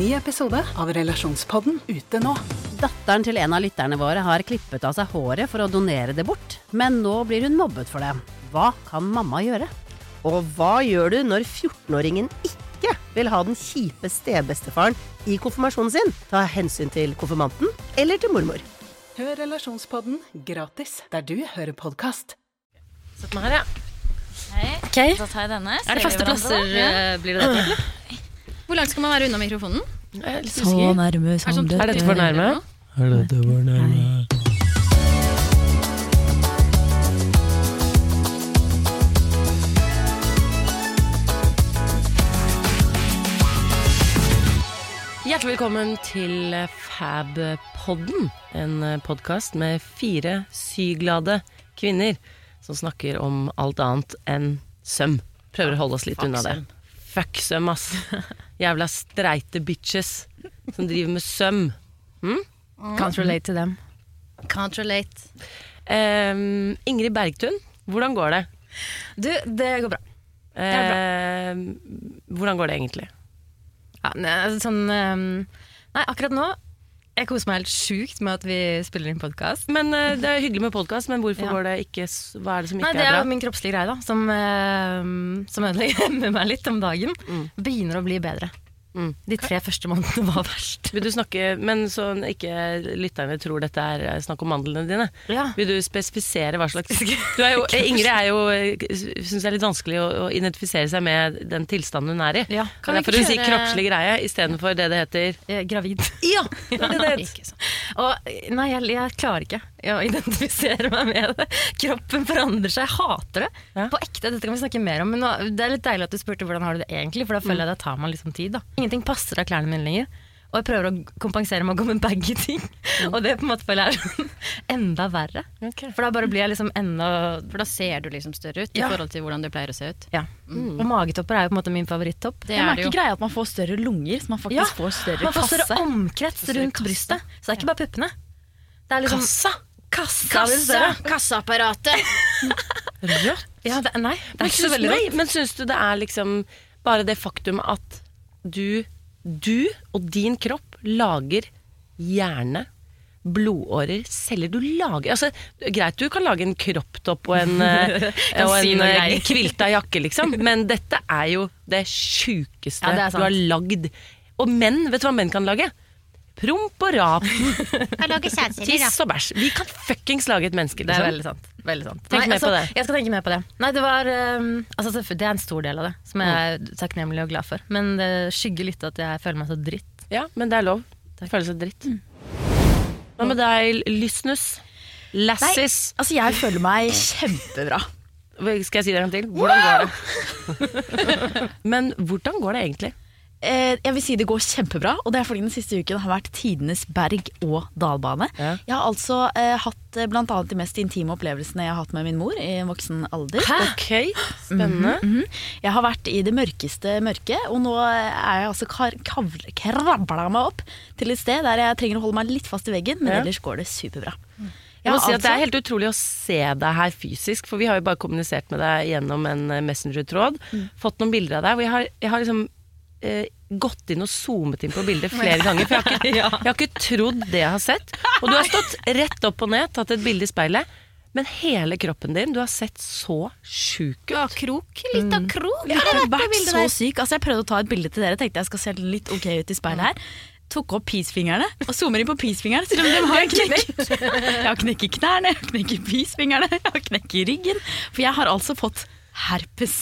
Ny episode av Relasjonspodden ute nå. Datteren til en av lytterne våre har klippet av seg håret for å donere det bort, men nå blir hun mobbet for det. Hva kan mamma gjøre? Og hva gjør du når 14-åringen ikke vil ha den kjipe stebestefaren i konfirmasjonen sin? Ta hensyn til konfirmanten eller til mormor. Hør Relasjonspodden gratis der du hører podkast. Sett meg her, ja. Hei. Okay. Da tar jeg denne. Er det faste plasser? Ja. Blir det dette? eller? Hvor langt skal man være unna mikrofonen? Jeg er litt Så usikker. nærme Er, sånn Er dette for nærme? Er dette for nærme? Hjertelig velkommen til Fab-podden. En podkast med fire syglade kvinner som snakker om alt annet enn søm. Prøver å holde oss litt unna det. Fuck søm, ass. Jævla streite bitches som driver med søm. Can't relate to them. Can't relate. Um, Ingrid Bergtun, hvordan går det? Du, det går bra. Det er Ehm, hvordan går det egentlig? Ja, altså, sånn, um, nei, akkurat nå Jeg koser meg helt sjukt med at vi spiller inn podkast. Men uh, Det er hyggelig med podkast, men hvorfor Ja. går det ikke Hva er det som Nei, det er bra? Det er min kroppslige greie, da, som, uh, som ødelegger med meg litt om dagen. Begynner å bli bedre. Mm. De tre første månedene var verst. Vil du snakke, Men så ikke lytterne tror dette er eh, snakk om mandlene dine. Ja. Vil du spesifisere hva slags du er jo, eh, Ingrid er jo syns det er litt vanskelig å, å identifisere seg med den tilstanden hun er i. Ja. Kan Derfor hun sier kroppslig greie istedenfor det det heter Eh, Gravid. Ja! Det er det det heter. Og, nei, jeg, jeg klarer ikke å identifisere meg med det. Kroppen forandrer seg. Jeg hater det. Ja. På ekte, Dette kan vi snakke mer om. Men nå, det er litt deilig at du spurte hvordan har du det egentlig, for da føler jeg det tar meg litt sånn tid. da. Ingenting passer av klærne mine lenger. Og jeg prøver å kompensere med å gå med baggy ting. Og det på en måte føler jeg er enda verre. For da bare blir jeg liksom enda For da ser du liksom større ut i forhold til hvordan du pleier å se ut. Ja. Og magetopper er jo på en måte min favorittopp. Det Ja, men er ikke greia at man får større lunger, så man faktisk Ja, får større kasse. Man får større kasse? omkrets større rundt kasse. brystet. Så det er ikke bare puppene. Det er liksom Kassa! Kassa! Kassa. større. Kasseapparatet! Ja, det, nei, det Men er ikke så veldig rått. men syns du det er liksom bare det faktum at du, du og din kropp lager hjerne, blodårer, celler Du lager altså, Greit, du kan lage en kropptopp og en, eh, og si en eh, kvilta jakke, liksom, men dette er jo det sjukeste Ja, det du har lagd. Og menn, vet du hva menn kan lage? Promp og rap, tiss og bæsj. Vi kan fuckings lage et menneske, Det er liksom. veldig sant. Veldig sant. Tenk mer på det. Jeg skal tenke mer på det. Nei, det, var, um, altså, det er en stor del av det, som jeg er takknemlig og glad for. Men det skygger litt at jeg føler meg så dritt. Ja, men det er lov. Det føles så dritt. Hva med deg, Lysnus? Lassis? Altså, jeg føler meg kjempebra. Skal jeg si det en gang til? Hvordan går det? Men hvordan går det egentlig? Eh, jeg vil si det går kjempebra, og det er fordi den siste uken har vært tidenes berg- og dalbane. Ja. Jeg har altså eh, hatt eh, blant annet de mest intime opplevelsene jeg har hatt med min mor i voksen alder. Ok, spennende. Mhm. Jeg har vært i det mørkeste mørket, og nå er jeg altså kar krabla meg opp til et sted der jeg trenger å holde meg litt fast i veggen, men Ja. ellers går det superbra. Jeg må si at Det er altså- helt utrolig å se deg her fysisk, for vi har jo bare kommunisert med deg gjennom en eh, messenger-tråd. Fått noen bilder av deg. Og jeg har, jeg har liksom eh, gått inn og zoomet inn på bildet flere ganger, for jeg har, ikke, jeg har ikke trodd det jeg har sett. Og du har stått rett opp og ned, tatt et bilde i speilet. Men hele kroppen din, du har sett så sjuk ut. Ja, krok. Litt av krok. Jeg har vært så syk. Altså, jeg prøvde å ta et bilde til dere, tenkte jeg skal se litt ok ut i speilet her. Tok opp peacefingrene og zoomer inn på peacefingeren. Selv om de har knekk. Jeg har knekk i knærne, jeg har knekk i peacefingrene, jeg har knekk i ryggen. For jeg har altså fått herpes.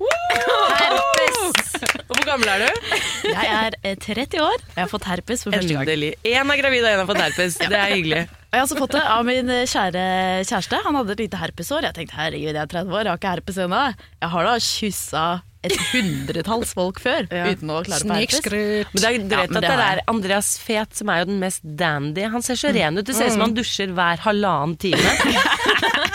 herpes. Og hvor gammel er du? Jeg er eh, 30 år, og jeg har fått herpes for første gang. Endelig. Én er gravid og én har fått herpes. Det er hyggelig. Og jeg har også fått det av min eh, kjære kjæreste. Han hadde et lite herpesår. Jeg tenkte herregud, jeg er 30 år, jeg har ikke herpes ennå. Jeg har da kyssa et hundretalls folk før Ja. uten å klare på herpes. Men det er, du Ja, at det det er Andreas Fet som er jo den mest dandy. Han ser så ren ut. Det ser ut som han dusjer hver halvannen time.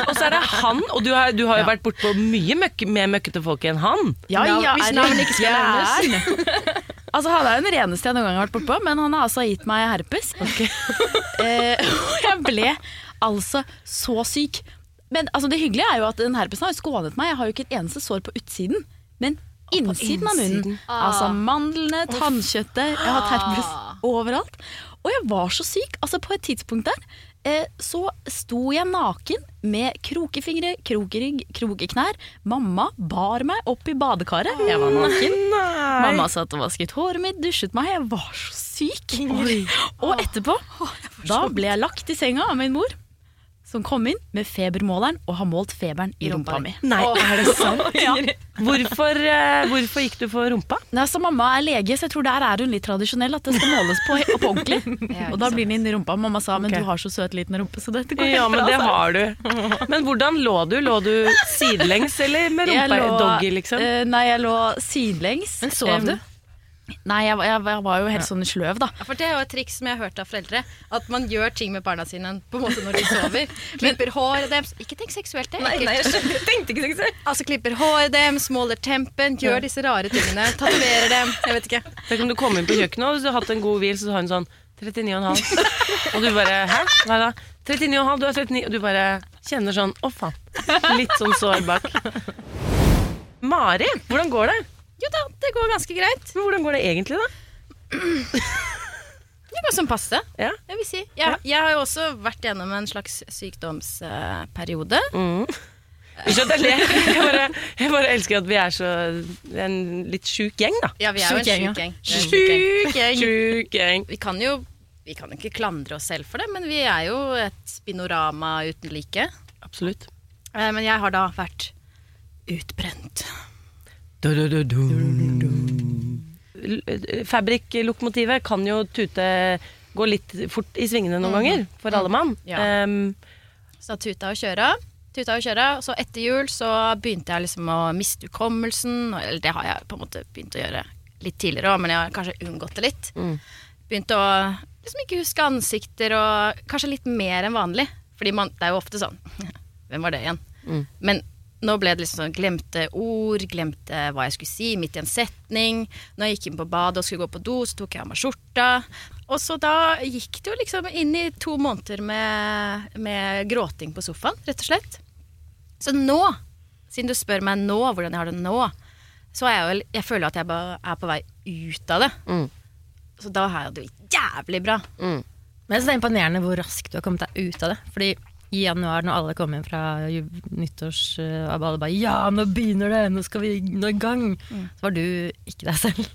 og så er det han, og du har, du har jo vært bortpå mye møkk, mer møkkete folk enn han. Ja, ja, Hvis navnet ikke skal nevnes. Altså, Han er jo den reneste jeg noen gang har vært bortpå, men han har altså gitt meg herpes. Eh, og jeg ble altså så syk. Men altså, det hyggelige er jo at den herpesen har jo skånet meg. Jeg har jo ikke et eneste sår på utsiden. Men innsiden av munnen. Ah. Altså mandlene, tannkjøttet. Jeg har hatt herpes overalt. Og jeg var så syk. Altså På et tidspunkt der så sto jeg naken med krokefingre, krokerygg, krokeknær. Mamma bar meg opp i badekaret. Jeg var naken. Mamma satt og vasket håret mitt, dusjet meg. Jeg var så syk. Og etterpå, da ble jeg lagt i senga av min mor. Som kom inn med febermåleren og har målt feberen i rumpa mi. Nei, er det sant? Ja. Hvorfor, eh, hvorfor gikk du for rumpa? Nei, så Mamma er lege, så jeg tror der er hun litt tradisjonell. At det skal måles på, på ordentlig. og da blir den inn i rumpa. Mamma sa men okay. du har så søt liten rumpe, så dette går helt Ja, men bra. det sa hun. har du. Men hvordan lå du? Lå du sidelengs eller med rumpa i doggy, liksom? Uh, nei, jeg lå sidelengs. Men sov du? Nei, jeg, jeg, jeg var jo helt sånn sløv, da. Ja, for Det er jo et triks som jeg har hørt av foreldre. At man gjør ting med barna sine på en måte når de sover. Klipper håret deres. Ikke tenk seksuelt, det Nei, nei, jeg tenkte ikke seksuelt. Altså Klipper håret deres, måler tempen, gjør disse rare tingene. Tatoverer dem. Jeg vet ikke. Tenk om du kom inn på kjøkkenet og du har hatt en god hvil, så har hun sånn 39,5. Og du bare Hæ? Hva da? 39,5, du er 39 Og du bare kjenner sånn Å, faen. Litt sånn sår bak. Mari, hvordan går det? Jo da, det går ganske greit. Men hvordan går det egentlig, da? Det går som passe. Ja. Jeg vil si. Jeg, jeg har jo også vært gjennom en slags sykdomsperiode. Mm. Ikke at jeg ler. Jeg bare, jeg bare elsker at vi er så en litt sjuk gjeng, da. Ja, vi er jo Sjuk gjeng, en sjuk gjeng. Sjuk gjeng. Sjuk gjeng. Vi kan jo vi kan ikke klandre oss selv for det, men vi er jo et spinorama uten like. Absolutt. Eh, Men jeg har da vært utbrent. Fabric-lokomotivet kan jo tute Gå litt fort i svingene noen ganger, for alle mann. Ja. Um, Så tuta og kjøra. Tuta og kjøra. Så etter jul så begynte jeg liksom å miste hukommelsen. Eller det har jeg på en måte begynt å gjøre litt tidligere òg, men jeg har kanskje unngått det litt. Mm. Begynte å liksom ikke huske ansikter, og kanskje litt mer enn vanlig. Fordi man, det er jo ofte sånn Hvem var det igjen? Mm. Men nå ble det liksom sånn glemte ord, glemte hva jeg skulle si midt i en setning. Når jeg gikk inn på badet og skulle gå på do, så tok jeg av meg skjorta. Og så da gikk det jo liksom inn i to måneder med, med gråting på sofaen, rett og slett. Så nå, siden du spør meg nå hvordan jeg har det nå, så er jeg vel Jeg føler at jeg bare er på vei ut av det. Mm. Så da har jeg det jævlig bra. mm. Men så det er imponerende hvor raskt du har kommet deg ut av det. Fordi i januar, når alle kom inn fra nyttårs eh, og alle bare Ja, nå begynner det! Nå skal vi nå i gang! Så var du ikke deg selv.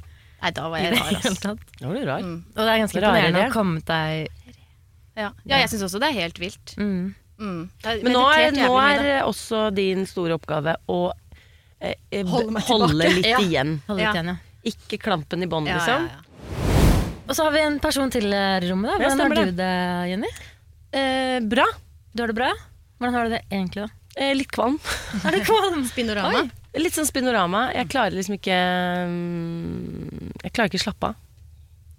Nei, da var jeg det rar, altså. Da var du rar. Mm. Og det er ganske imponerende å ha kommet deg Ja. ja, jeg syns også det er helt vilt. mm. Mm. Er Men nå er, nå er også din store oppgave å eh, eh, Holde holde litt Ja. igjen. Holde Ja. igjen, ja. Ikke klampen i bånd, ja, liksom. ja, ja. Og så har vi en person til i rommet. da Hvordan har du det, Jenny? Eh, bra. Du har det bra? Hvordan har du det egentlig, da? Eh, litt kvalm. Er det kvalm? Spinorama. Litt sånn spinorama. Jeg klarer liksom ikke mm, Jeg klarer ikke å slappe av.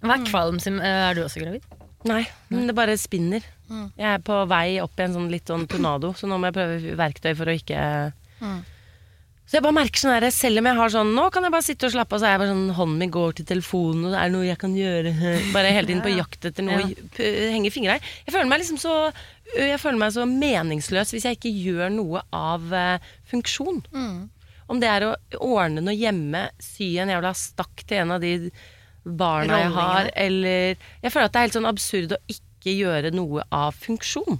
Hva er kvalm? Eh, Er du også gravid? Nei, men det bare spinner. Jeg er på vei opp i en sånn litt sånn tornado, så nå må jeg prøve verktøy for å ikke Så jeg bare merker sånn her, selv om jeg har sånn Nå kan jeg bare sitte og slappe av, så er jeg bare sånn Hånden min går til telefonen, og det er noe jeg kan gjøre. Bare hele tiden på jakt etter noe å p- henge fingra i. Jeg føler meg liksom så Jeg føler meg så meningsløs hvis jeg ikke gjør noe av uh, funksjon. Om det er å ordne noe hjemme, sy en jævla stakk til en av de barna jeg har, eller Jeg føler at det er helt sånn absurd å ikke gjøre noe av funksjon.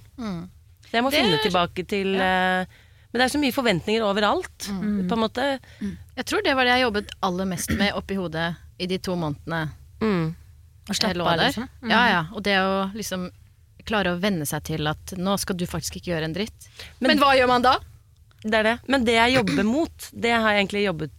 Så jeg må Det finne tilbake til eh, Men det er så mye forventninger overalt. På en måte. Jeg tror det var det jeg jobbet aller mest med oppi hodet i de to månedene Mm. Og jeg slappe lå av, der. liksom? Mm. Ja, ja. Og det å liksom klare å venne seg til at nå skal du faktisk ikke gjøre en dritt. Men- Men, hva gjør man da? Det er det. Men det jeg jobber mot, det har jeg egentlig jobbet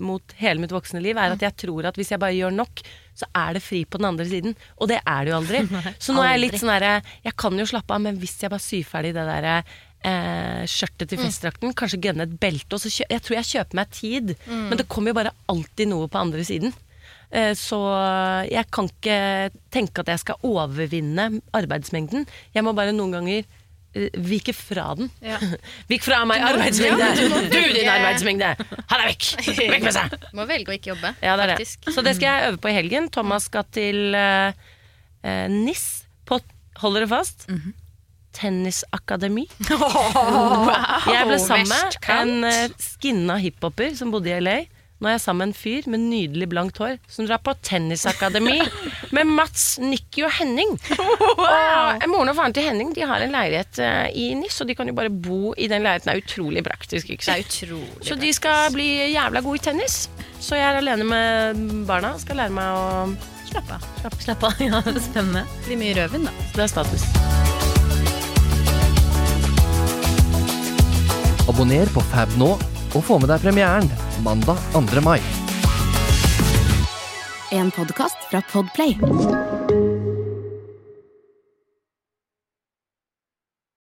mot hele mitt voksne liv, er at jeg tror at hvis jeg bare gjør nok, så er det fri på den andre siden. Og det er det jo aldri. Så nå er jeg litt sånn herre Jeg kan jo slappe av, men hvis jeg bare syr ferdig det derre eh, skjørtet til festdrakten, kanskje gønne et belte, og så kjø Jeg tror jeg kjøper meg tid, men det kommer jo bare alltid noe på andre siden. Eh, Så jeg kan ikke tenke at jeg skal overvinne arbeidsmengden. Jeg må bare noen ganger eh, vike fra den. Ja. Vik fra meg arbeidsmengde! Ja, du må Du, din arbeidsmengde! Ha deg vekk! Vekk med seg! Må velge å ikke jobbe, Ja, det er det. faktisk. Så det skal jeg øve på i helgen. Thomas skal til eh, eh, NIS på Hold dere fast. Tennisakademi. Jeg ble sammen med en eh, skinna hiphoper som bodde i LA. Nå er jeg sammen med en fyr med nydelig blankt hår som drar på tennisakademi med Mats, Nikki og Henning. Og moren og faren til Henning de har en leilighet eh, i NIS, og de kan jo bare bo i den leiligheten. Det er utrolig praktisk. ikke sant? Utrolig. Så de skal bli jævla gode i tennis. Så jeg er alene med barna. Skal lære meg å slappe av. Slappe av. Ja, spennende. Blir mye rødvin, da. Det er status. Abonner på Fab nå, og få med deg premieren mandag 2. mai. En podkast fra Podplay.